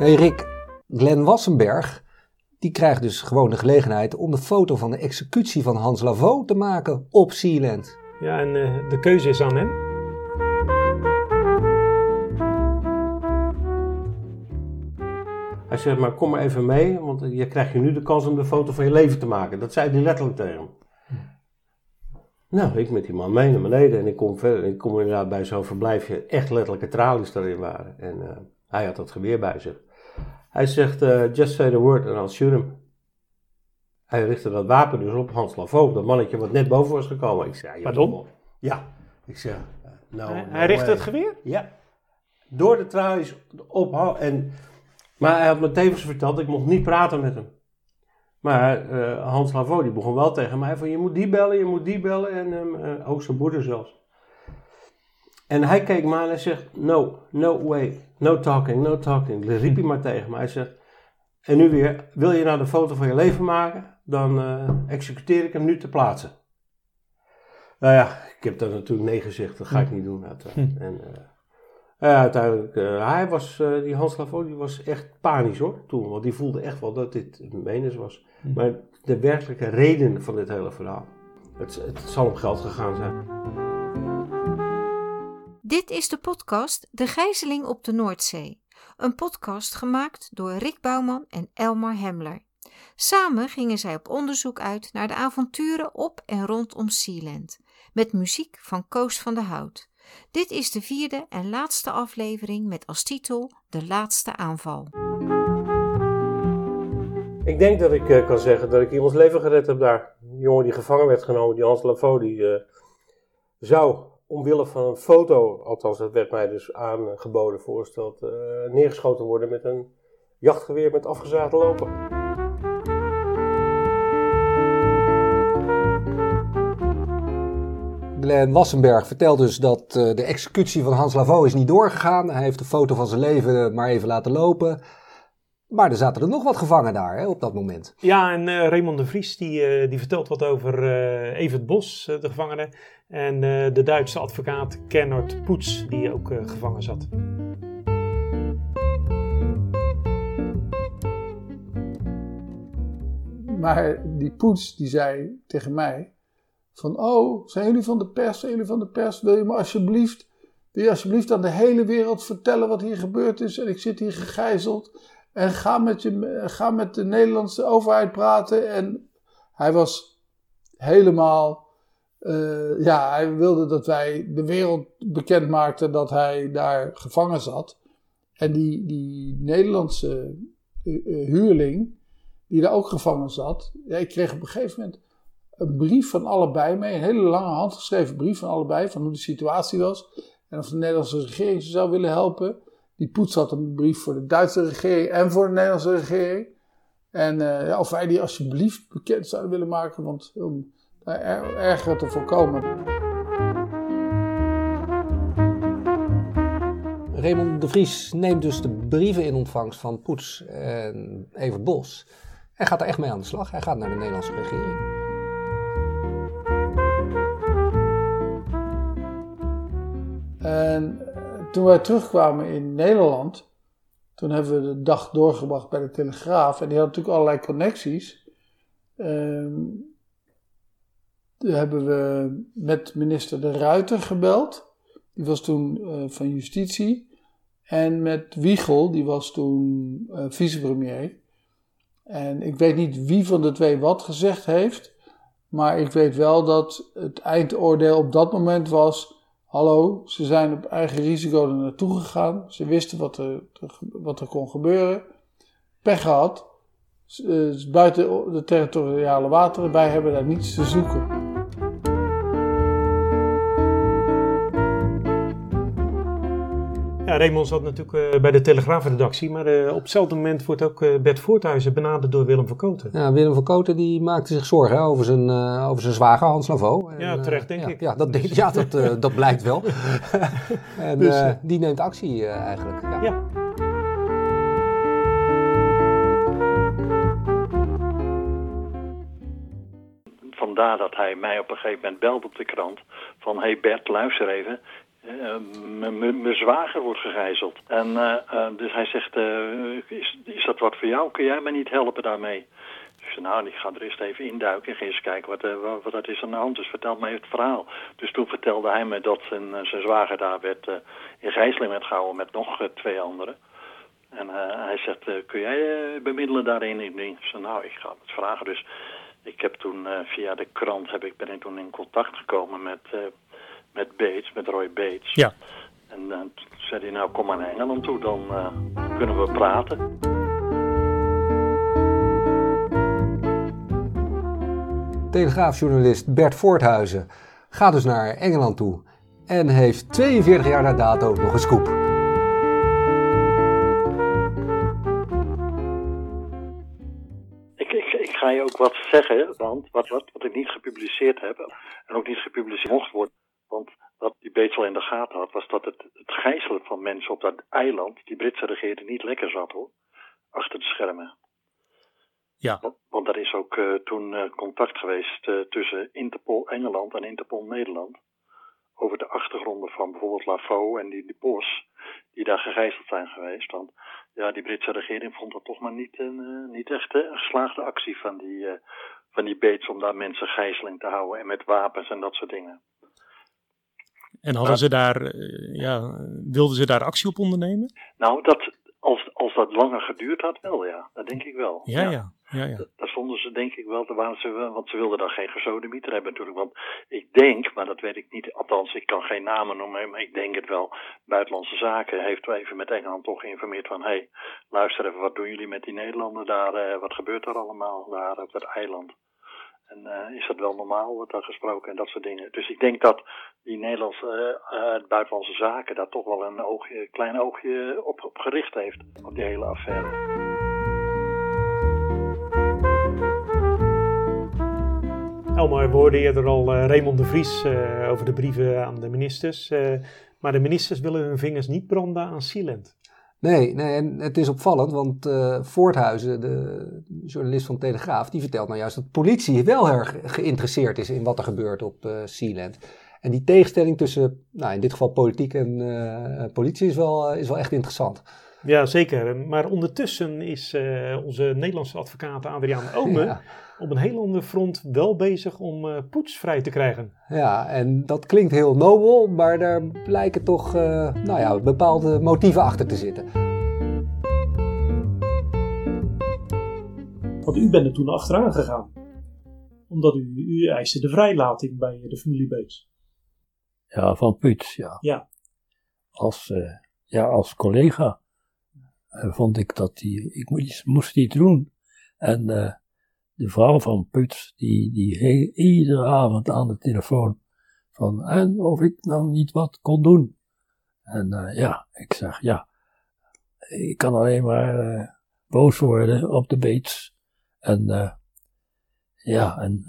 Hey Rick, Glenn Wassenberg, die krijgt dus gewoon de gelegenheid om de foto van de executie van Hans Lavaux te maken op Sealand. Ja, en uh, de keuze is aan hem. Hij zegt, maar kom maar even mee, want je krijgt je nu de kans om de foto van je leven te maken. Dat zei hij letterlijk tegen hem. Nou, ik met die man mee naar beneden en ik kom verder. Ik kom inderdaad bij zo'n verblijfje, echt letterlijke tralies erin waren. En uh, hij had dat geweer bij zich. Hij zegt, uh, just say the word and I'll shoot him. Hij richtte dat wapen dus op Hans Lavaux, dat mannetje wat net boven was gekomen. Ik zei, Pardon? Ja. Ik zeg, uh, no, Hij, no hij richtte het geweer? Ja. Door de tralies op. En, maar hij had me tevens verteld, ik mocht niet praten met hem. Maar eh, Hans Lavaux die begon wel tegen mij van je moet die bellen, je moet die bellen. En eh, ook zijn moeder zelfs. En hij keek me aan en zegt, no, no way, no talking, no talking. Dan riep hij maar tegen me. Hij zegt, en nu weer, wil je nou de foto van je leven maken? Dan eh, executeer ik hem nu te plaatsen. Nou ja, ik heb daar natuurlijk nee gezegd, dat ga ik niet doen. uiteraard. En, eh, ja, uiteindelijk, eh, hij was, die Hans Lavaux, die was echt panisch hoor, toen. Want die voelde echt wel dat dit menens was. Maar de werkelijke reden van dit hele verhaal, het, het zal om geld gegaan zijn. Dit is de podcast De Gijzeling op de Noordzee. Een podcast gemaakt door Rick Bouwman en Elmar Hemler. Samen gingen zij op onderzoek uit naar de avonturen op en rondom Sealand. Met muziek van Koos van der Hout. Dit is de vierde en laatste aflevering met als titel De Laatste Aanval. Ik denk dat ik eh, kan zeggen dat ik iemands leven gered heb daar. Een jongen die gevangen werd genomen, die Hans Lavaux, die eh, zou omwille van een foto, althans dat werd mij dus aangeboden, voorgesteld, eh, neergeschoten worden met een jachtgeweer met afgezaagde lopen. Glenn Wassenberg vertelt dus dat eh, de executie van Hans Lavaux is niet doorgegaan. Hij heeft de foto van zijn leven maar even laten lopen. Maar er zaten er nog wat gevangen daar hè, op dat moment. Ja, en eh, Raymond de Vries die, eh, die vertelt wat over eh Evert Bos, de gevangene. En eh, de Duitse advocaat Kennard Poets, die ook eh, gevangen zat. Maar die poets die zei tegen mij van oh, zijn jullie van de pers, zijn jullie van de pers? Wil je me alsjeblieft, wil je alsjeblieft aan de hele wereld vertellen wat hier gebeurd is? En ik zit hier gegijzeld en ga met, je, ga met de Nederlandse overheid praten. En hij was helemaal, eh, ja, hij wilde dat wij de wereld bekend maakten dat hij daar gevangen zat. En die, die Nederlandse eh, eh, huurling, die daar ook gevangen zat. Ja, ik kreeg op een gegeven moment een brief van allebei mee. Een hele lange handgeschreven brief van allebei. Van hoe de situatie was. En of de Nederlandse regering ze zou willen helpen. Die poets had een brief voor de Duitse regering en voor de Nederlandse regering. En eh, ja, of wij die alsjeblieft bekend zouden willen maken. Want om er, erger te voorkomen. Raymond de Vries neemt dus de brieven in ontvangst van Poets en Evert Bos. En gaat er echt mee aan de slag. Hij gaat naar de Nederlandse regering. En toen wij terugkwamen in Nederland, toen hebben we de dag doorgebracht bij de Telegraaf. En die had natuurlijk allerlei connecties. Ehm, toen hebben we met minister De Ruiter gebeld. Die was toen eh, van Justitie. En met Wiegel, die was toen eh, vicepremier. En ik weet niet wie van de twee wat gezegd heeft. Maar ik weet wel dat het eindoordeel op dat moment was. Hallo, ze zijn op eigen risico er naartoe gegaan. Ze wisten wat er, wat er kon gebeuren. Pech gehad. Het is buiten de territoriale wateren. Wij hebben daar niets te zoeken. Ja, Raymond zat natuurlijk eh, bij de Telegraafredactie, maar eh, op hetzelfde moment wordt ook eh, Bert Voorthuizen benaderd door Willem van Koten. Ja, Willem van Koten die maakte zich zorgen hè, over, zijn, eh, over zijn zwager Hans Lavaux. En, Ja, terecht, denk ja, ik. Ja, dat, ja, dat, eh, dat blijkt wel. en Dus, die neemt actie eigenlijk. Ja. Ja. Vandaar dat hij mij op een gegeven moment belde op de krant. Van, hey Bert, luister even. Eh, mijn zwager wordt gegijzeld. En eh, eh, dus hij zegt, is, is dat wat voor jou? Kun jij mij niet helpen daarmee? Ik zei, nou, ik ga er eerst even induiken en ga eens kijken wat, wat, wat er is aan de hand. Dus vertel mij het verhaal. Dus toen vertelde hij me dat zijn, zijn zwager daar werd, in gijzeling werd gehouden met nog twee anderen. En hij zegt, kun jij bemiddelen daarin? Ik zei, nou, ik ga het vragen. Dus ik heb toen via de krant heb ik, ben ik toen in contact gekomen met, met Bates, met Roy Bates. Ja. En eh, toen zei hij, nou kom maar naar Engeland toe, dan eh, kunnen we praten. Telegraafjournalist Bert Voorthuizen gaat dus naar Engeland toe en heeft 42 jaar na dato nog een scoop. Ik, ga je ook wat zeggen, want wat, wat, wat ik niet gepubliceerd heb en ook niet gepubliceerd mocht worden, want wat die al in de gaten had, was dat het, het gijzelen van mensen op dat eiland, die Britse regering, niet lekker zat hoor, achter de schermen. Ja. Want, want er is ook eh, toen eh, contact geweest eh, tussen Interpol Engeland en Interpol Nederland. Over de achtergronden van bijvoorbeeld Lafo en die, die Bos, die daar gegijzeld zijn geweest. Want ja, die Britse regering vond dat toch maar niet, een, niet echt een geslaagde actie van die, van die Bates om daar mensen gijzeling te houden en met wapens en dat soort dingen. En hadden ze daar, eh, ja, wilden ze daar actie op ondernemen? Nou, dat, als, als dat langer geduurd had, wel ja, dat denk ik wel. Ja, ja, ja, ja. Daar stonden ze denk ik wel, daar waren ze, want ze wilden dan geen gesodemieter hebben natuurlijk. Want ik denk, maar dat weet ik niet, althans ik kan geen namen noemen, maar ik denk het wel. Buitenlandse Zaken heeft wel even met Engeland toch geïnformeerd van, hé, hey, luister even, wat doen jullie met die Nederlanders daar, eh, wat gebeurt er allemaal daar op dat eiland? En eh, is dat wel normaal, wordt daar gesproken en dat soort dingen. Dus ik denk dat die Nederlandse eh, buitenlandse zaken daar toch wel een klein oogje op, op gericht heeft, op die hele affaire. Elmar, we hoorden eerder al eh, Raymond de Vries over de brieven aan de ministers. maar de ministers willen hun vingers niet branden aan Sealand. Nee, nee, en het is opvallend, want eh Voorthuizen, de journalist van Telegraaf, die vertelt nou juist dat politie wel erg geïnteresseerd is in wat er gebeurt op eh Sealand. En die tegenstelling tussen, nou in dit geval politiek en eh, politie is wel, is wel echt interessant. Ja, zeker. Maar ondertussen is eh, onze Nederlandse advocaat Adriaan Ome Ja. op een heel ander front wel bezig om eh poets vrij te krijgen. Ja, en dat klinkt heel nobel, maar daar blijken toch eh, nou ja, bepaalde motieven achter te zitten. Want u bent er toen achteraan gegaan. Omdat u, u eiste de vrijlating bij de familie Beets. Ja, van Puts, ja. Ja. Als, eh, ja, als collega vond ik dat die, ik moest, moest iets doen. En eh, de vrouw van Puts, die, die he- iedere avond aan de telefoon van, en of ik nou niet wat kon doen. En eh, ja, ik zeg, ja, ik kan alleen maar eh, boos worden op de Beets. En eh, ja, en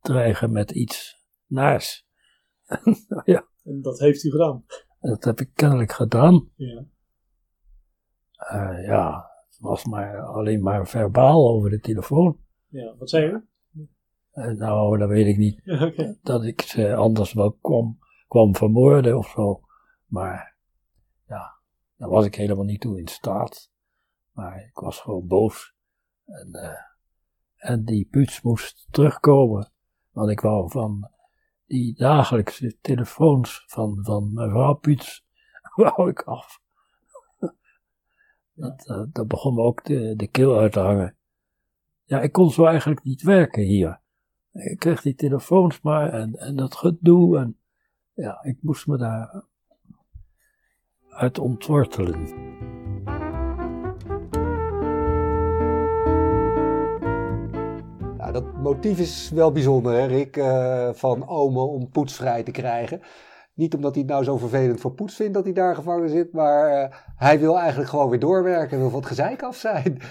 dreigen met iets naars. ja. En dat heeft u gedaan. Dat heb ik kennelijk gedaan. Ja. Eh, ja, het was maar alleen maar verbaal over de telefoon. ja. Wat zei u? Eh, nou, dat weet ik niet. Dat ik ze anders wel kwam, kwam vermoorden of zo. Maar ja, daar was ik helemaal niet toe in staat. Maar ik was gewoon boos. En, eh, en die puts moest terugkomen. Want ik wou van die dagelijkse telefoons van, van mevrouw Puts, wou ik af. Dat, eh, dat begon me ook de, de keel uit te hangen. Ja, ik kon zo eigenlijk niet werken hier. Ik kreeg die telefoons maar en, en dat gedoe. En ja, ik moest me daar uit ontwortelen. Nou, dat motief is wel bijzonder, hè, Rick, eh, van Ome om Poets vrij te krijgen. Niet omdat hij het nou zo vervelend voor Poets vindt dat hij daar gevangen zit, maar eh, hij wil eigenlijk gewoon weer doorwerken en wil van het gezeik af zijn.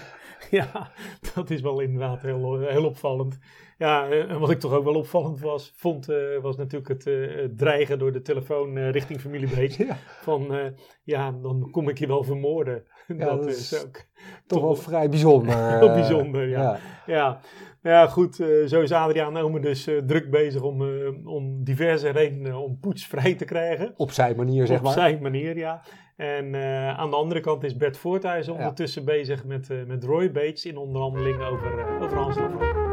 Ja, dat is wel inderdaad heel, heel opvallend. Ja, eh, en wat ik toch ook wel opvallend was, vond, eh, was natuurlijk het, eh, dreigen door de telefoon eh, richting familie Beets. Ja. Van, eh, ja, dan kom ik je wel vermoorden. Ja, dat, dat is ook Toch wel vrij bijzonder. Heel eh, bijzonder, ja. Ja, ja goed, eh, zo is Adriaan Omen dus eh, druk bezig om, eh, om diverse redenen om Poets vrij te krijgen. Op zijn manier, zeg Op maar. zijn manier, ja. En eh, aan de andere kant is Bert Voorthuizen Ja. ondertussen bezig met, eh, met Roy Bates in onderhandelingen over, eh, over Hans Lafroy.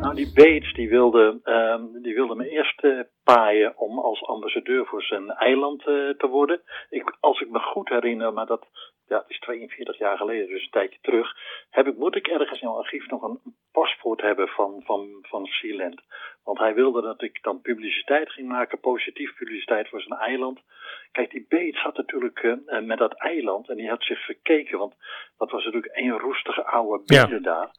Nou, die Bates die wilde, ehm, die wilde me eerst eh, paaien om als ambassadeur voor zijn eiland eh, te worden. Ik, als ik me goed herinner, maar dat ja, het is 42 jaar geleden, dus een tijdje terug, heb ik, moet ik ergens in mijn archief nog een paspoort hebben van, van, van Sealand. Want hij wilde dat ik dan publiciteit ging maken, positief publiciteit voor zijn eiland. Kijk, die Bates had natuurlijk eh, eh, met dat eiland, en die had zich verkeken, want dat was natuurlijk een roestige oude binnen daar.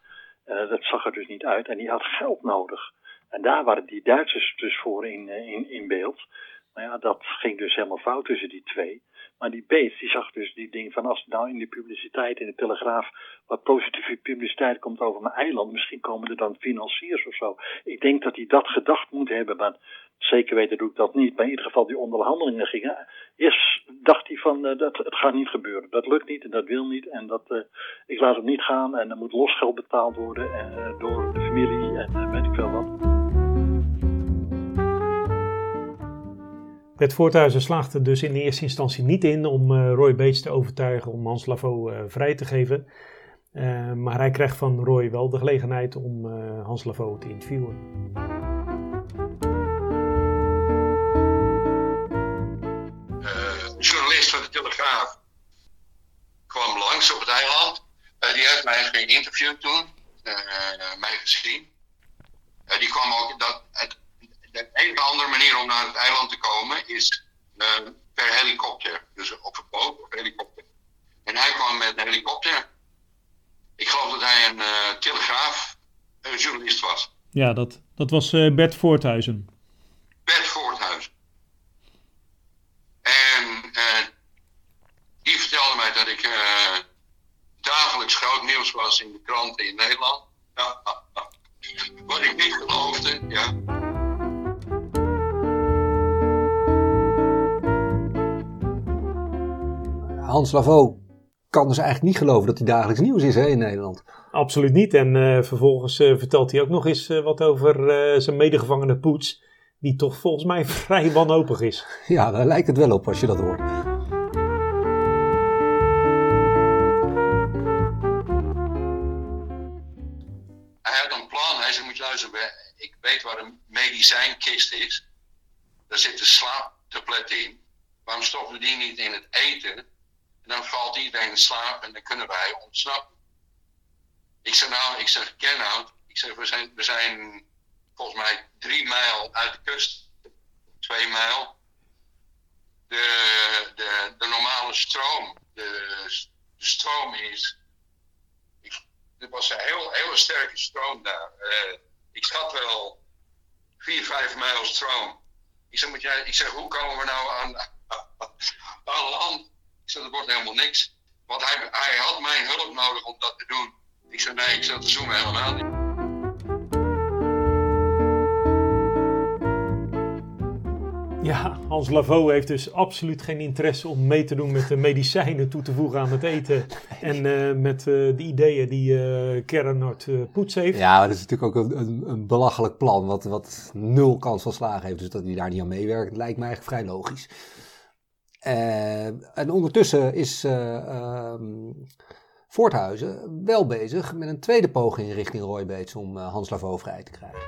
Eh, dat zag er dus niet uit. En die had geld nodig. En daar waren die Duitsers dus voor in, in, in beeld. Nou ja, dat ging dus helemaal fout tussen die twee. Maar die Bates, die zag dus die ding van als er nou in de publiciteit, in de Telegraaf, wat positieve publiciteit komt over mijn eiland, misschien komen er dan financiers of zo. Ik denk dat hij dat gedacht moet hebben, maar zeker weten doe ik dat niet. Maar in ieder geval die onderhandelingen gingen. Eerst dacht hij van, eh, dat, het gaat niet gebeuren. Dat lukt niet en dat wil niet. En dat, eh, ik laat hem niet gaan en er moet losgeld betaald worden eh, door de familie en weet ik veel wat. Bert Voorthuizen slaagde dus in eerste instantie niet in om eh, Roy Bates te overtuigen om Hans Lavaux eh, vrij te geven. Eh, maar hij krijgt van Roy wel de gelegenheid om Hans Lavaux te interviewen. een journalist van de Telegraaf kwam langs op het eiland. Die heeft mij geïnterviewd toen, eh, mij gezien. Die kwam ook, dat, het, de enige andere manier om naar het eiland te komen is eh, per helikopter. Dus op een boot of helikopter. En hij kwam met een helikopter. Ik geloof dat hij een eh telegraafjournalist was. Ja, dat, dat was eh, Bert Voorthuizen. Bert Voorthuizen. En die vertelde mij dat ik dagelijks groot nieuws was in de kranten in Nederland. Wat ik niet geloofde, ja. Hans Lavaux kan dus eigenlijk niet geloven dat hij dagelijks nieuws is hè, in Nederland. Absoluut niet. En eh, vervolgens eh, vertelt hij ook nog eens eh, wat over eh, zijn medegevangene Poets. Die toch volgens mij vrij wanhopig is. Ja, daar lijkt het wel op als je dat hoort. Hij had een plan. Hij zei, moet je luisteren, ik weet waar een medicijnkist is. Daar zitten slaaptabletten in. Waarom stoppen we die niet in het eten? Dan valt iedereen in slaap en dan kunnen wij ontsnappen. Ik zeg nou, ik zeg Kenhout, ik zeg we zijn, we zijn volgens mij drie mijl uit de kust, twee mijl. De, de, de normale stroom, de, de stroom is, er was een heel, hele sterke stroom daar. Eh, ik schat wel vier, vijf mijl stroom. Ik zeg, moet jij, ik zeg, hoe komen we nou aan, aan land? Ik zeg, dat wordt helemaal niks. Want hij, hij had mijn hulp nodig om dat te doen. Ik zei, nee, ik zeg, dat doen we helemaal niet. Ja, Hans Lavaux heeft dus absoluut geen interesse om mee te doen met de medicijnen toe te voegen aan het eten. En eh, met eh, de ideeën die eh eh, Poets heeft. Ja, dat is natuurlijk ook een, een, een belachelijk plan, wat, wat nul kans van slagen heeft. Dus dat hij daar niet aan meewerkt, lijkt me eigenlijk vrij logisch. Eh, en ondertussen is eh, ehm, Voorthuizen wel bezig met een tweede poging richting Roy Bates om eh, Hans Lavaux vrij te krijgen.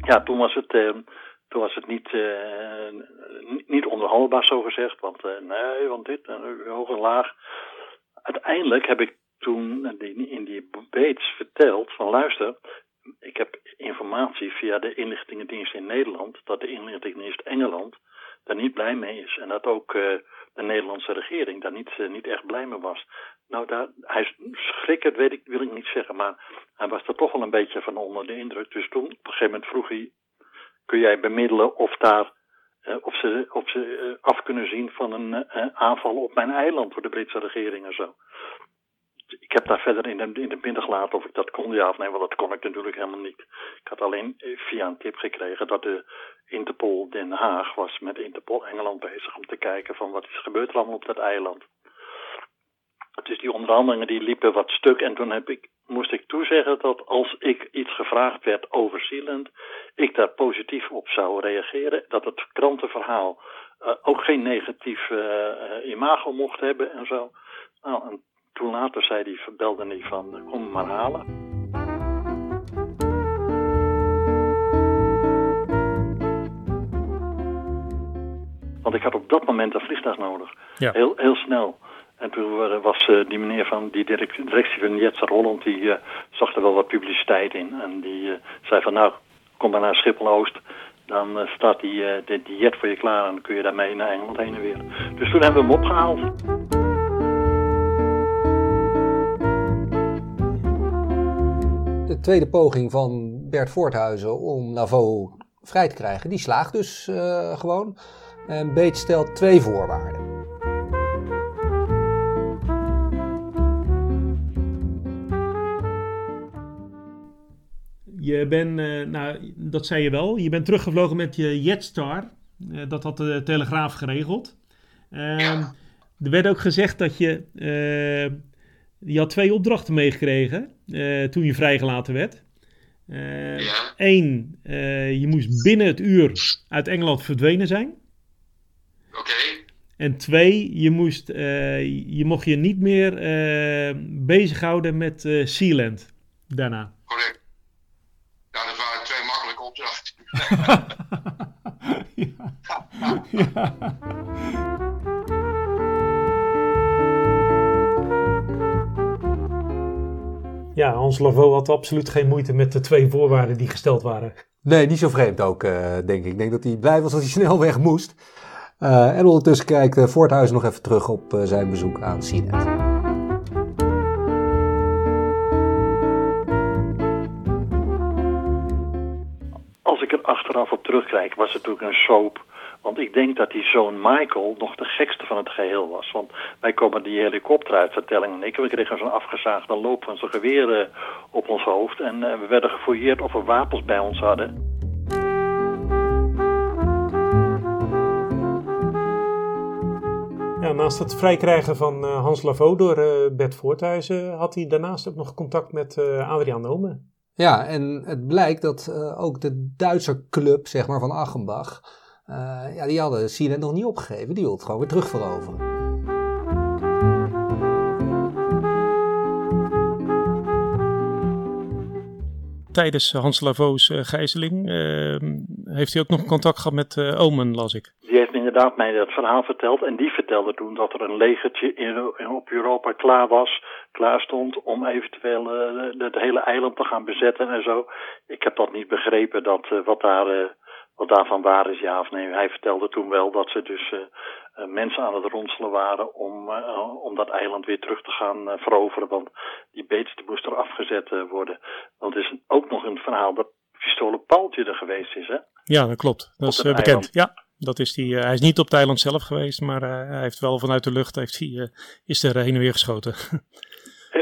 Ja, toen was het, eh, toen was het niet, eh, niet- onderhandelbaar zo gezegd. Want nee, want dit, hoog en laag. Uiteindelijk heb ik toen in die Bates verteld van luister, ik heb informatie via de inlichtingendienst in Nederland dat de inlichtingendienst Engeland daar niet blij mee is. En dat ook eh, de Nederlandse regering daar niet, eh, niet echt blij mee was. Nou, daar, hij schrikkend, weet ik, wil ik niet zeggen, maar hij was er toch wel een beetje van onder de indruk. Dus toen, op een gegeven moment vroeg hij, kun jij bemiddelen of daar, eh, of ze, of ze af kunnen zien van een aanval op mijn eiland door de Britse regering en zo. Ik heb daar verder in de, in de midden gelaten of ik dat kon, ja of nee, want dat kon ik natuurlijk helemaal niet. Ik had alleen eh, via een tip gekregen dat de Interpol Den Haag was met Interpol Engeland bezig om te kijken van wat is gebeurd er allemaal op dat eiland. Dus die onderhandelingen die liepen wat stuk en toen heb ik, moest ik toezeggen dat als ik iets gevraagd werd over Sealand, ik daar positief op zou reageren. Dat het krantenverhaal eh, ook geen negatief eh, imago mocht hebben en zo. Nou, en toen later zei die, belde hij van, eh, kom me maar halen. Want ik had op dat moment een vliegtuig nodig. Ja. Heel, heel snel. En toen was eh, die meneer van die direct- directie van Jetser Holland, die eh, zag er wel wat publiciteit in. En die zei van nou, kom maar naar Schiphol-Oost. Dan staat die, die, die jet voor je klaar en dan kun je daarmee naar Engeland heen en weer. Dus toen hebben we hem opgehaald. De tweede poging van Bert Voorthuizen om Lavaux vrij te krijgen, die slaagt dus eh, gewoon. En Beet stelt twee voorwaarden. Je bent, eh, nou, dat zei je wel, je bent teruggevlogen met je Jetstar. Eh, dat had de Telegraaf geregeld. Ehm, er werd ook gezegd dat je, eh, je had twee opdrachten meegekregen eh, toen je vrijgelaten werd. Eén, je moest binnen het uur uit Engeland verdwenen zijn. Oké, En twee, je, moest, eh, je mocht je niet meer eh, bezighouden met eh Sealand daarna. correct. Nou, dat waren twee makkelijke opdrachten. Ja, Hans Lavaux had absoluut geen moeite met de twee voorwaarden die gesteld waren. Nee, niet zo vreemd ook, eh, denk ik. Ik denk dat hij blij was dat hij snel weg moest. Eh, en ondertussen kijkt uh, Voorthuizen nog even terug op eh, zijn bezoek aan Sealand. Als ik er achteraf op terugkijk, was het natuurlijk een soap. Want ik denk dat die zoon Michael nog de gekste van het geheel was. Want wij komen die helikopteruitvertelling en ik. We kregen zo'n afgezaagde loop van zijn geweer op ons hoofd. En eh, we werden gefouilleerd of we wapens bij ons hadden. Ja, naast het vrijkrijgen van eh, Hans Lavaux door eh, Bert Voorthuizen had hij daarnaast ook nog contact met eh, Adriaan Omen. Ja, en het blijkt dat eh, ook de Duitse club, zeg maar, van Achenbach... eh, ja, die hadden Sealand nog niet opgegeven. Die wilde het gewoon weer terugveroveren. Tijdens Hans Lavaux eh, gijzeling eh, heeft hij ook nog contact gehad met eh, Omen, las ik. Die heeft inderdaad mij dat verhaal verteld. En die vertelde toen dat er een legertje in, in- op Europa klaar was, klaar stond om eventueel het hele eiland te gaan bezetten en zo. Ik heb dat niet begrepen dat, eh, wat, daar, eh, wat daarvan waar is, ja of nee. Hij vertelde toen wel dat ze dus eh, eh, mensen aan het ronselen waren om, eh, om dat eiland weer terug te gaan veroveren. Want die Beets die moest er afgezet worden. Want het is ook nog een verhaal dat pistolen Paaltje er geweest is, hè? Ja, dat klopt. Dat is bekend. eiland. Ja, dat is die, hij is niet op het eiland zelf geweest, maar hij heeft wel vanuit de lucht heeft hij, is er heen en weer geschoten.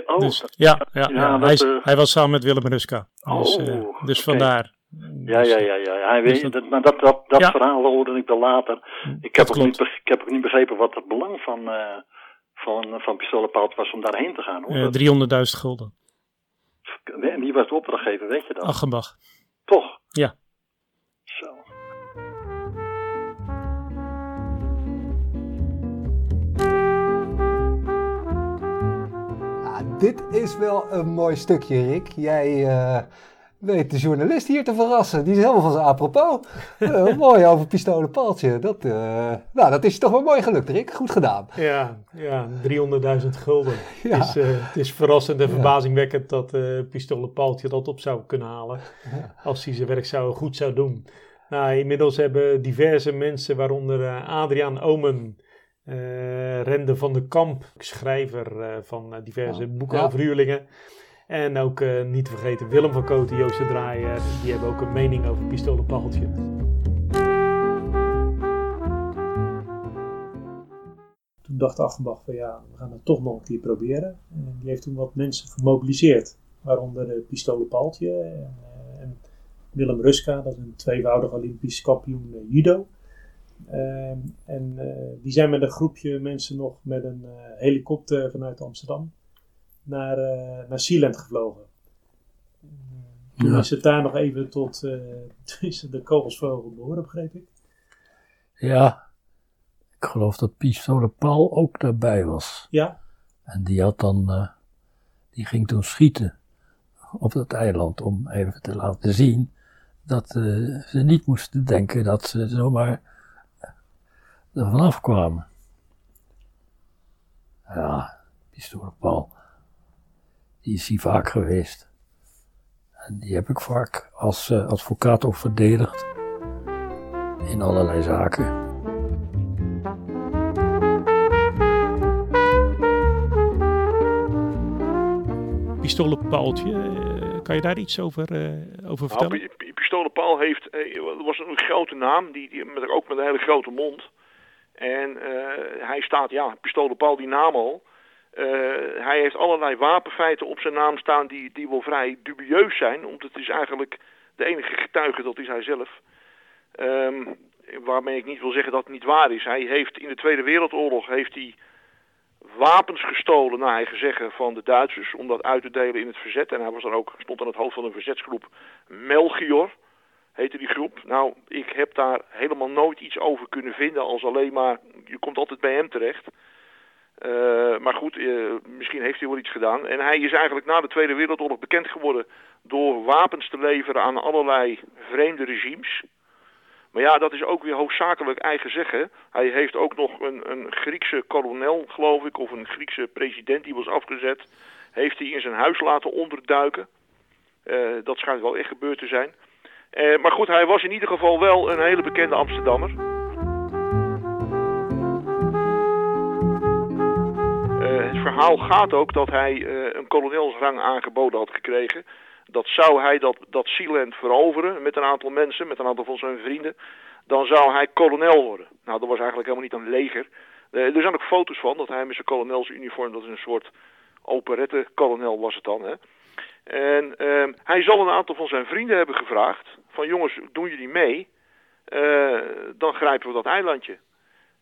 Oh, dus, ja, ja, ja, ja, dat, hij, is- hij was samen met Willem Ruska. Dus, Oh, dus oké. vandaar. Ja, ja, ja, ja. Hij Dus weet, dat- maar dat, dat, dat Ja. verhaal hoorde ik dan later. Ik dat heb, ook niet, klopt. ik heb ook niet begrepen wat het belang van, eh van, van Pistolenpaald was om daarheen te gaan. Hoor. Eh, Dat- 300.000 gulden. en wie was de opdrachtgever, weet je dat? Achenbach. Toch? Ja. Zo. Ja, dit is wel een mooi stukje, Rick. Jij eh, weet de journalist hier te verrassen. Die is helemaal van zijn apropos. Eh, mooi over pistolenpaaltje. Dat, eh, nou, dat is toch wel mooi gelukt, Rick. Goed gedaan. Ja, ja 300.000 gulden. Ja. Is, eh, het is verrassend en verbazingwekkend dat Pistolenpaaltje dat op zou kunnen halen. Als hij zijn werk zou, goed zou doen. Nou, inmiddels hebben diverse mensen, waaronder Adriaan Omen Rende van de Kamp, schrijver van diverse boeken over huurlingen. En ook eh, niet te vergeten Willem van Koten, Joost de Draaier. Die hebben ook een mening over pistolenpacheltje. Toen dacht Achenbach van ja, we gaan het toch nog een keer proberen. En die heeft toen wat mensen gemobiliseerd. Waaronder uh, Pistolen Paaltje en, uh, en Willem Ruska, dat is een tweevoudig Olympisch kampioen judo. Ehm, en die zijn met een groepje mensen nog met een helikopter vanuit Amsterdam naar, uh, naar Sealand gevlogen. Toen ja. is het daar nog even tot de kogelsvogel behoren, begreep ik. Ja, ik geloof dat Pistolen Paul ook daarbij was. Ja. En die had dan, uh, die ging toen schieten op dat eiland om even te laten zien dat uh, ze niet moesten denken dat ze zomaar er vanaf kwamen. Ja, Pistolen Paul, die is hier vaak geweest. En die heb ik vaak als uh, advocaat ook verdedigd in allerlei zaken. pistolenpaaltje. Uh, kan je daar iets over, uh, over vertellen? Nou, pistolenpaal heeft, uh, was een grote naam, die, die, met, ook met een hele grote mond. En hij staat, ja, pistolenpaal, die naam al. Hij heeft allerlei wapenfeiten op zijn naam staan die, die wel vrij dubieus zijn. Want het is eigenlijk de enige getuige, dat is hij zelf. Um, waarmee ik niet wil zeggen dat het niet waar is. Hij heeft in de Tweede Wereldoorlog heeft hij wapens gestolen, naar eigen zeggen, van de Duitsers om dat uit te delen in het verzet. En hij was dan ook, stond aan het hoofd van een verzetsgroep Melchior, heette die groep. Nou, ik heb daar helemaal nooit iets over kunnen vinden als alleen maar, je komt altijd bij hem terecht. Uh, maar goed, uh, misschien heeft hij wel iets gedaan. En hij is eigenlijk na de Tweede Wereldoorlog bekend geworden door wapens te leveren aan allerlei vreemde regimes. Maar ja, dat is ook weer hoofdzakelijk eigen zeggen. Hij heeft ook nog een, een Griekse kolonel, geloof ik, of een Griekse president die was afgezet. Heeft hij in zijn huis laten onderduiken. Uh, dat schijnt wel echt gebeurd te zijn. Maar goed, hij was in ieder geval wel een hele bekende Amsterdammer. Verhaal gaat ook dat hij een kolonelsrang aangeboden had gekregen dat zou hij dat, dat Sealand veroveren met een aantal mensen, met een aantal van zijn vrienden, dan zou hij kolonel worden. Nou, dat was eigenlijk helemaal niet een leger. Uh, er zijn ook foto's van dat hij met zijn kolonelsuniform, dat is een soort operette-kolonel was het dan. Hè? En uh, hij zal een aantal van zijn vrienden hebben gevraagd, van jongens, doen jullie mee? Uh, dan grijpen we dat eilandje.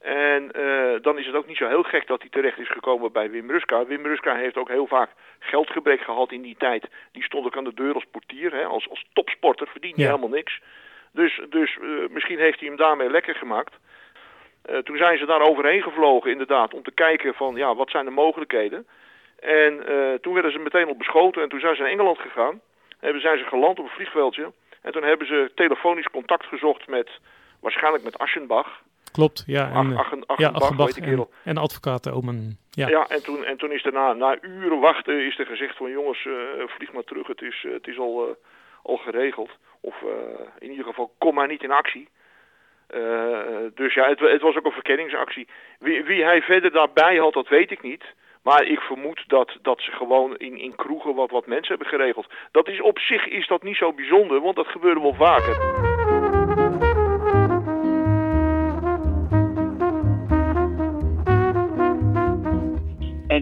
En uh, dan is het ook niet zo heel gek dat hij terecht is gekomen bij Wim Ruska. Wim Ruska heeft ook heel vaak geldgebrek gehad in die tijd. Die stond ook aan de deur als portier, hè, als, als topsporter, verdient hij ja. helemaal niks. Dus, dus uh, misschien heeft hij hem daarmee lekker gemaakt. Uh, toen zijn ze daar overheen gevlogen inderdaad, om te kijken van, ja, wat zijn de mogelijkheden. En toen werden ze meteen op beschoten en toen zijn ze naar Engeland gegaan. Hebben, zijn ze geland op een vliegveldje. En toen hebben ze telefonisch contact gezocht met, waarschijnlijk met Aschenbach. Klopt, ja. En, Ach, Achen, Achenbach, ja, Achenbach en, en advocaat Omen. Ja, ja en, toen, en toen is er na, uren wachten is er gezegd van jongens, uh, vlieg maar terug, het is, uh, het is al, uh, al geregeld. Of in ieder geval, kom maar niet in actie. dus ja, het, het, was ook een verkenningsactie. Wie, wie hij verder daarbij had, dat weet ik niet. Maar ik vermoed dat, dat ze gewoon in, in kroegen wat, wat mensen hebben geregeld. Dat is op zich is dat niet zo bijzonder, want dat gebeurde wel vaker.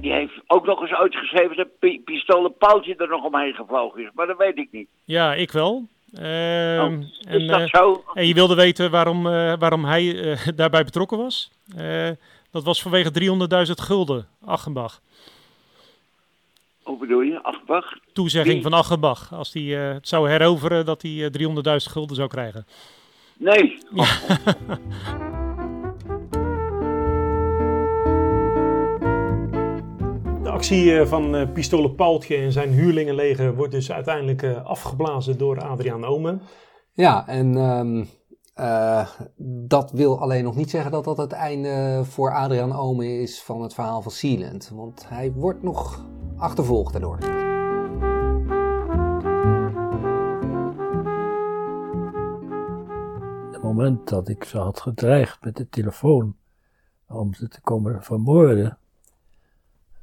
En die heeft ook nog eens uitgeschreven dat pistolenpaaltje er nog omheen gevlogen is. Maar dat weet ik niet. Ja, ik wel. Uh, oh, is en, dat uh, zo? En je wilde weten waarom, uh, waarom hij daarbij betrokken was? dat was vanwege 300.000 gulden, Achenbach. Hoe bedoel je, Achenbach? Toezegging van Achenbach. Als hij het zou heroveren, dat hij 300.000 gulden zou krijgen. Nee. Ja. actie van Pistolen Paaltje en zijn huurlingenleger wordt dus uiteindelijk afgeblazen door Adriaan Omen. Ja, en um, uh, dat wil alleen nog niet zeggen dat dat het einde voor Adriaan Omen is van het verhaal van Sealand. Want hij wordt nog achtervolgd daardoor. Het moment dat ik ze had gedreigd met de telefoon om ze te komen vermoorden.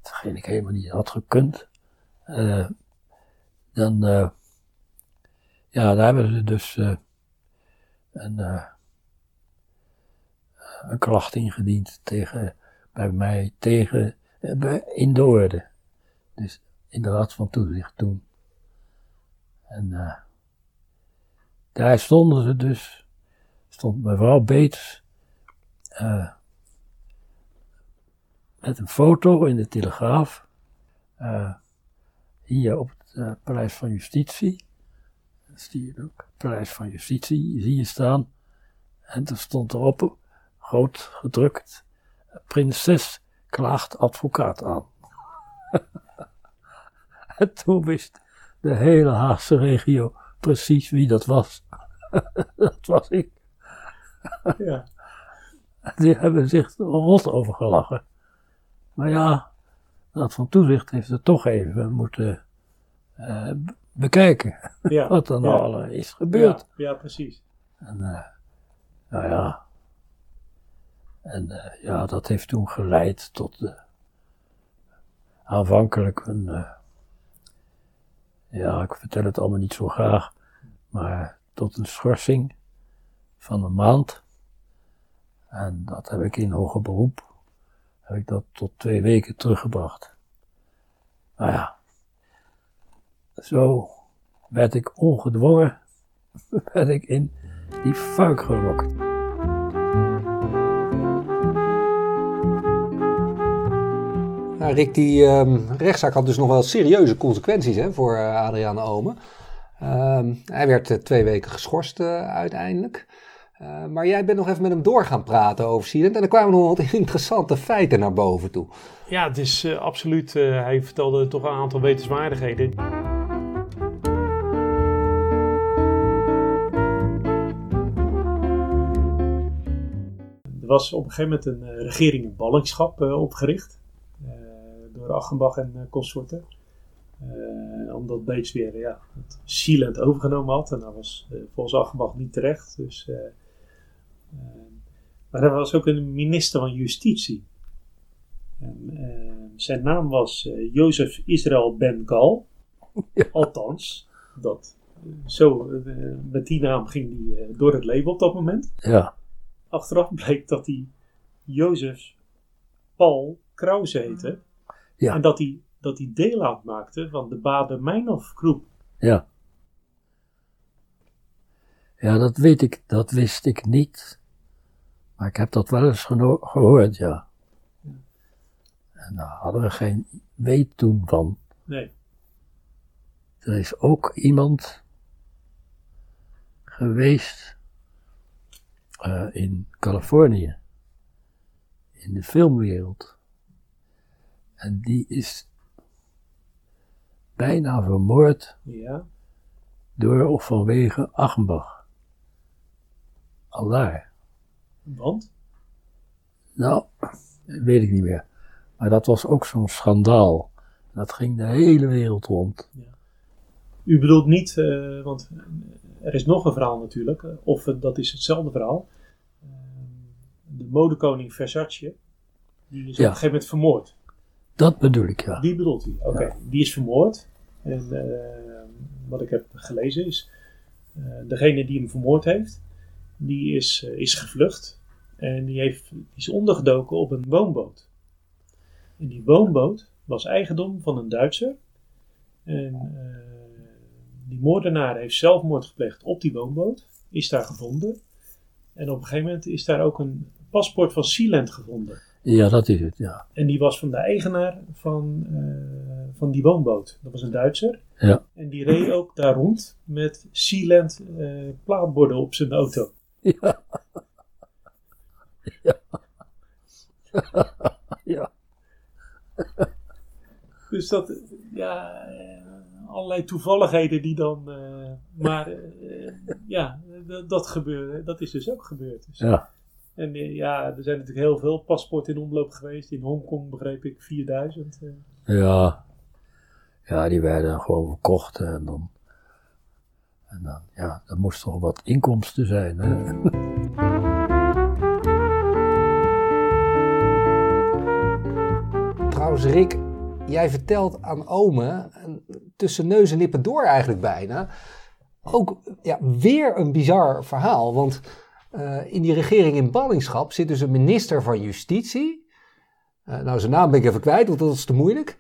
Hetgeen ik helemaal niet had gekund. Eh, dan, eh, ja, daar hebben ze dus eh, een, een klacht ingediend tegen, bij mij tegen, bij- in de orde. Dus in de Raad van Toezicht toen. En daar stonden ze dus, stond mevrouw Beets met een foto in de Telegraaf. eh, hier op het eh, Paleis van Justitie. Dat zie je ook. Paleis van Justitie, zie je staan. En er stond erop, groot gedrukt, prinses klaagt advocaat aan. en toen wist de hele Haagse regio precies wie dat was. dat was ik. Ja. Die hebben zich rot over gelachen. Maar ja, de Raad van Toezicht heeft het toch even moeten eh, bekijken. Ja, Wat er nou ja. al is gebeurd. Ja, ja precies. En, eh, nou ja. En eh, ja, dat heeft toen geleid tot aanvankelijk een. ja, ik vertel het allemaal niet zo graag. Maar tot een schorsing van een maand. En dat heb ik in hoger beroep. Heb ik dat tot twee weken teruggebracht. Nou ja. Zo werd ik ongedwongen. werd ik in die fuik gelokt. Nou, Rick, die ehm, rechtszaak had dus nog wel serieuze consequenties hè, voor eh, Adriaan Ome. Ehm, hij werd eh, twee weken geschorst eh, uiteindelijk. Eh, maar jij bent nog even met hem door gaan praten over Sealand. En er kwamen nog wat interessante feiten naar boven toe. Ja, het is eh, absoluut. eh, hij vertelde toch een aantal wetenswaardigheden. Er was op een gegeven moment een eh, regering in ballingschap eh, opgericht. eh, door Achenbach en eh, consorten. Eh, omdat Beets weer ja, het Sealand overgenomen had. En dat was eh, volgens Achenbach niet terecht. Dus, maar er was ook een minister van Justitie. En, eh, zijn naam was eh, Jozef Israël Ben Gal. Althans, dat, eh, zo, eh, met die naam ging hij door het leven op dat moment. Ja, Achteraf bleek dat hij Jozef Paul Krause heette. Ja. En dat hij, dat hij deel uitmaakte van de Bader-Meinhof groep. ja. Ja, dat weet ik, dat wist ik niet. Maar ik heb dat wel eens gehoord, ja. En daar hadden we geen weet toen van. Nee. Er is ook iemand geweest eh, in Californië, in de filmwereld. En die is bijna vermoord Ja. door of vanwege Achenbach. Al daar. Want? Nou, weet ik niet meer. Maar dat was ook zo'n schandaal. Dat ging de hele wereld rond. U bedoelt niet, eh, want er is nog een verhaal natuurlijk. eh, Of dat is hetzelfde verhaal. Eh, de modekoning Versace. Die is op Ja. een gegeven moment vermoord. Dat bedoel ik, ja. Die bedoelt u? Oké, die is vermoord. En wat ik heb gelezen is, degene die hem vermoord heeft, die is, eh, is gevlucht. En die, heeft, die is ondergedoken op een woonboot. En die woonboot was eigendom van een Duitser. En eh, die moordenaar heeft zelfmoord gepleegd op die woonboot. Is daar gevonden. En op een gegeven moment is daar ook een paspoort van Sealand gevonden. Ja, dat is het, ja. En die was van de eigenaar van, eh, van die woonboot. Dat was een Duitser. Ja. En die reed ook daar rond met Sealand plaatborden op zijn auto. Ja. Ja. ja. Dus dat, ja, eh, allerlei toevalligheden die dan, eh, maar eh, ja, dat, gebeurde, dat is dus ook gebeurd. Dus. Ja. En ja, er zijn natuurlijk heel veel paspoorten in omloop geweest. In Hongkong begreep ik 4000. eh. Ja. Ja, die werden gewoon verkocht en dan. En dan, ja, er moest wat inkomsten zijn. Hè? trouwens, Rick, jij vertelt aan Ome tussen neus en lippen door eigenlijk bijna. Ook ja, weer een bizar verhaal. Want eh, in die regering in ballingschap zit dus een minister van Justitie. Eh, nou, zijn naam ben ik even kwijt, want dat is te moeilijk.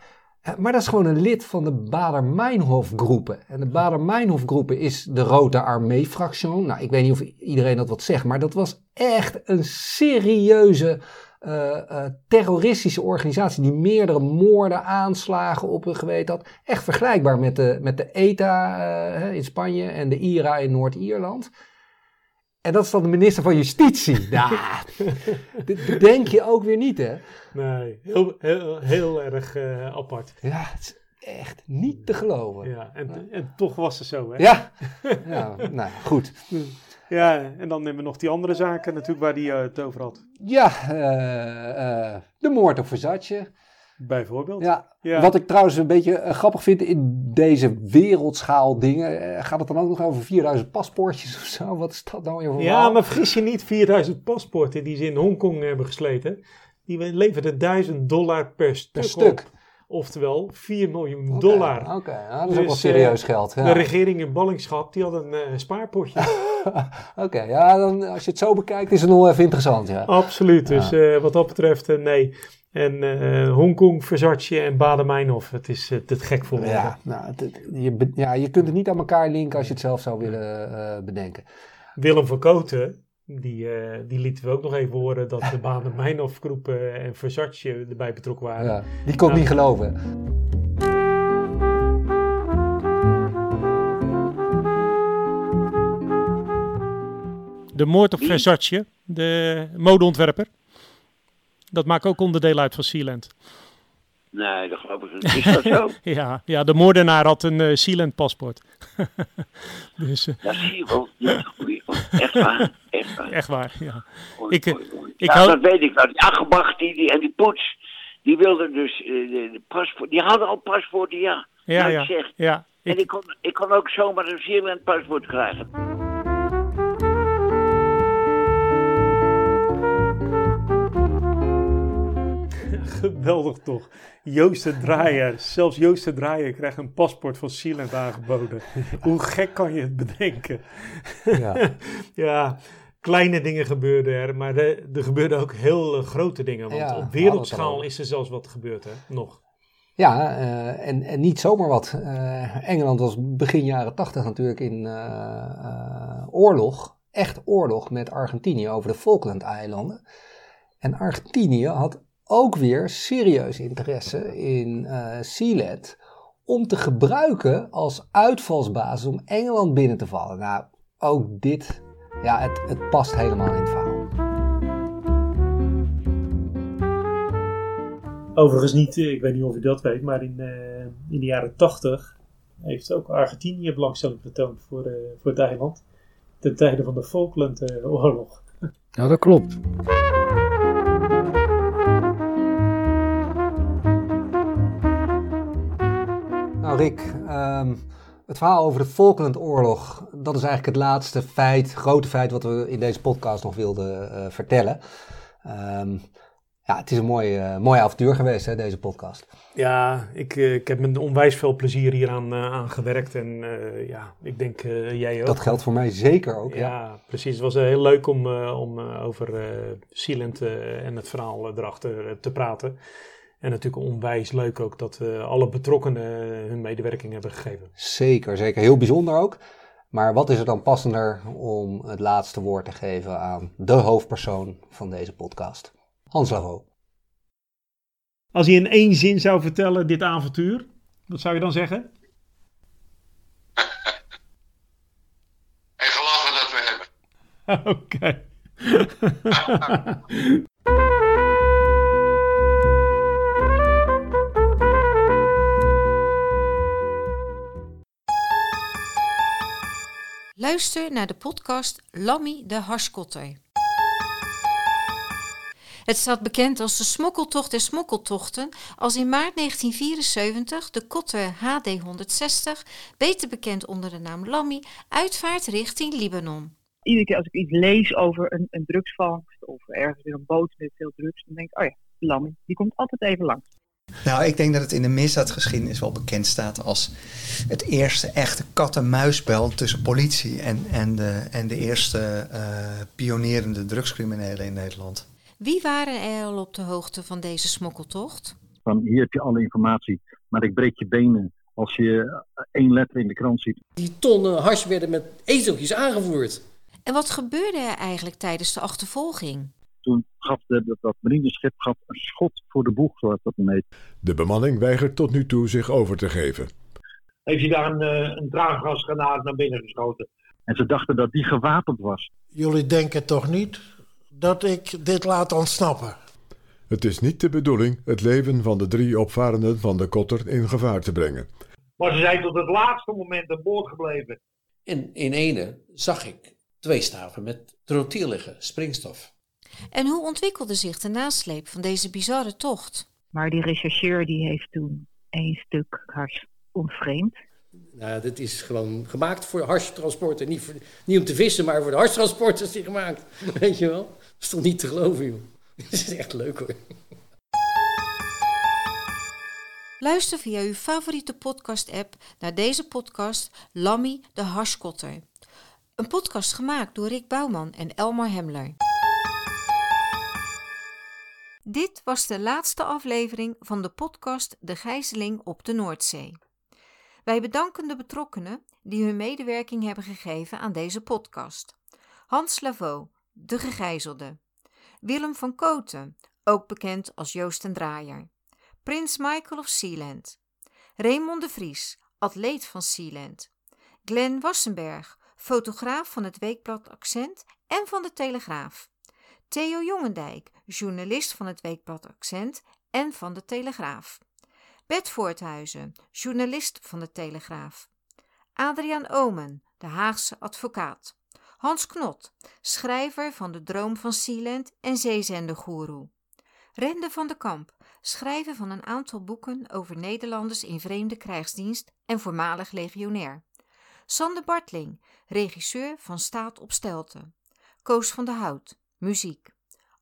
Eh, maar dat is gewoon een lid van de Bader-Meinhof-groepen. En de Bader-Meinhof-groepen is de Rode Armee-fractie. Nou, ik weet niet of iedereen dat wat zegt, maar dat was echt een serieuze eh, terroristische organisatie die meerdere moorden, aanslagen op een geweten had. Echt vergelijkbaar met de, met de ETA eh, in Spanje en de IRA in Noord-Ierland. En dat is dan de minister van Justitie. Nou, dit bedenk je ook weer niet, hè? Nee, heel, heel, heel erg eh, apart. Ja, het is echt niet te geloven. Ja, en, en toch was het zo, hè? Ja, ja nou goed. Ja, en dan hebben we nog die andere zaken natuurlijk waar hij het over had. Ja, eh, eh, de moord op Versace. Bijvoorbeeld. Ja, Ja. wat ik trouwens een beetje eh, grappig vind in deze wereldschaal dingen. eh, gaat het dan ook nog over 4000 paspoortjes of zo? Wat is dat nou weer voor Ja, maar vergis je niet, 4000 paspoorten die ze in Hongkong hebben gesleten, die leverden 1000 dollar per stuk. Per stuk. op. Oftewel 4 miljoen dollar. Oké, ja, dat is ook wel Dus, serieus eh, geld. Ja. De regering in ballingschap, die had een spaarpotje. Oké, ja, dan, als je het zo bekijkt is het nog wel even interessant. Ja. Absoluut, dus wat dat betreft, nee. En eh Hongkong, Versace en Baden-Meinhof, het is eh, te gek voor woorden. Ja, nou, het- het- je, ja, je kunt het niet aan elkaar linken als je het zelf zou willen eh, bedenken. Willem van Koten, die, eh, die lieten we ook nog even horen dat de Baden-Meinhof groep eh, en Versace erbij betrokken waren. Ja, die kon het Nou, niet geloven. De moord op Versace, de modeontwerper. Dat maakt ook onderdeel uit van Sealand. Nee, dat geloof ik niet. Is dat zo? Ja, ja de moordenaar had een eh Sealand paspoort. dus eh, Dat zie je wel. Ja, goeie. Echt waar. Echt waar. echt waar, ja. Oei, Ik, eh, oei, oei. ik ja, dat weet ik. Nou, die Achenbach die, die, en die Poets, die wilden dus de, de paspoort. Die hadden al paspoorten, ja. Ja, Nou, ja, ik zeg, ja. En Ik, ik kon, ik kon ook zomaar een Zeeland paspoort krijgen. Geweldig toch. Joost de Draaier, zelfs Joost de Draaier krijgt een paspoort van Sealand aangeboden. Hoe gek kan je het bedenken? Ja. ja, kleine dingen gebeurden er, maar er, er gebeurden ook heel eh, grote dingen. Want Ja, op wereldschaal al. is er zelfs wat gebeurd, hè? Nog. Ja, eh, en, en niet zomaar wat. Eh, Engeland was begin jaren tachtig natuurlijk in oorlog, echt oorlog met Argentinië over de Falkland-eilanden. En Argentinië had ook weer serieus interesse in eh Sealand om te gebruiken als uitvalsbasis om Engeland binnen te vallen. Nou, ook dit, ja, het, het past helemaal in het verhaal. Overigens niet, eh, ik weet niet of u dat weet, maar in, eh, in de jaren 80 heeft ook Argentinië belangstelling getoond voor, eh, voor het eiland. Ten tijde van de Falklandoorlog. Ja, dat klopt. Nou Rick, ehm, het verhaal over de Falklandoorlog, dat is eigenlijk het laatste feit, grote feit wat we in deze podcast nog wilden eh, vertellen. Ehm, ja, het is een mooi, eh, mooi avontuur geweest, hè, deze podcast. Ja, ik, eh, ik heb met onwijs veel plezier hier aan, eh, aan gewerkt. En ja, ik denk jij ook. Dat geldt voor mij zeker ook. Ja. Ja, precies. Het was heel leuk om, om over eh, en het verhaal erachter te praten. En natuurlijk onwijs leuk ook dat eh, alle betrokkenen hun medewerking hebben gegeven. Zeker, zeker. Heel bijzonder ook. Maar wat is er dan passender om het laatste woord te geven aan de hoofdpersoon van deze podcast? Hans Lavo. Als je in één zin zou vertellen dit avontuur, wat zou je dan zeggen? En gelachen dat we hebben. Oké. Luister naar de podcast Lammy de Harskotter. Het staat bekend als de smokkeltocht der smokkeltochten als in maart 1974 de Kotter HD-160, beter bekend onder de naam Lammy, uitvaart richting Libanon. iedere keer als ik iets lees over een, een drugsvangst of ergens in een boot met veel drugs, dan denk ik, oh ja, Lammy, die komt altijd even langs. Nou, ik denk dat het in de misdaadgeschiedenis wel bekend staat als het eerste echte kat-en-muisspel tussen politie en, en, de, en de eerste uh, pionierende drugscriminelen in Nederland. Wie waren er al op de hoogte van deze smokkeltocht? Van hier heb je alle informatie, maar ik breek je benen als je één letter in de krant ziet. Die tonnen hash werden met ezeltjes aangevoerd. En wat gebeurde er eigenlijk tijdens de achtervolging? Toen gaf de, dat, dat marineschip gaf een schot voor de boeg, zoals dat dan heet. De bemanning weigert tot nu toe zich over te geven. Heeft hij daar een, uh, een traangasgranaat naar binnen geschoten? En ze dachten dat die gewapend was. Jullie denken toch niet dat ik dit laat ontsnappen? Het is niet de bedoeling het leven van de drie opvarenden van de kotter in gevaar te brengen. Maar ze zijn tot het laatste moment aan boord gebleven. En in ene zag ik twee staven met trotiel liggen, springstof. En hoe ontwikkelde zich de nasleep van deze bizarre tocht? Maar die rechercheur die heeft toen één stuk hars ontvreemd. Nou, dit is gewoon gemaakt voor harstransporten. Niet, voor, niet om te vissen, maar voor de harstransport is die gemaakt. Weet je wel? Dat is toch niet te geloven, joh. Dit is echt leuk hoor. Luister via uw favoriete podcast-app naar deze podcast Lammy de Harskotter. Een podcast gemaakt door Rick Bouwman en Elmar Hemler. Dit was de laatste aflevering van de podcast De Gijzeling op de Noordzee. Wij bedanken de betrokkenen die hun medewerking hebben gegeven aan deze podcast. Hans Lavaux, de gegijzelde. Willem van Koten, ook bekend als Joost en Draaier. Prins Michael of Sealand. Raymond de Vries, atleet van Sealand. Glenn Wassenberg, fotograaf van het weekblad Accent en van de Telegraaf. Theo Jongendijk, journalist van het weekblad Accent en van de Telegraaf. Bert Voorthuizen, journalist van de Telegraaf. Adriaan Omen, de Haagse advocaat. Hans Knot, schrijver van De Droom van Sealand en Zeezendergoeroe. Rende van de Kamp, schrijver van een aantal boeken over Nederlanders in vreemde krijgsdienst en voormalig legionair. Sander Bartling, regisseur van Staat op Stelten. Koos van de Hout, muziek.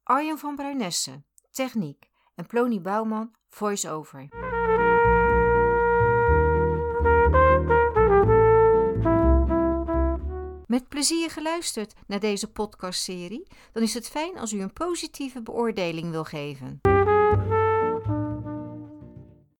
Arjen van Bruinesse, techniek. En Plony Bouwman, voice-over. Met plezier geluisterd naar deze podcastserie, dan is het fijn als u een positieve beoordeling wil geven.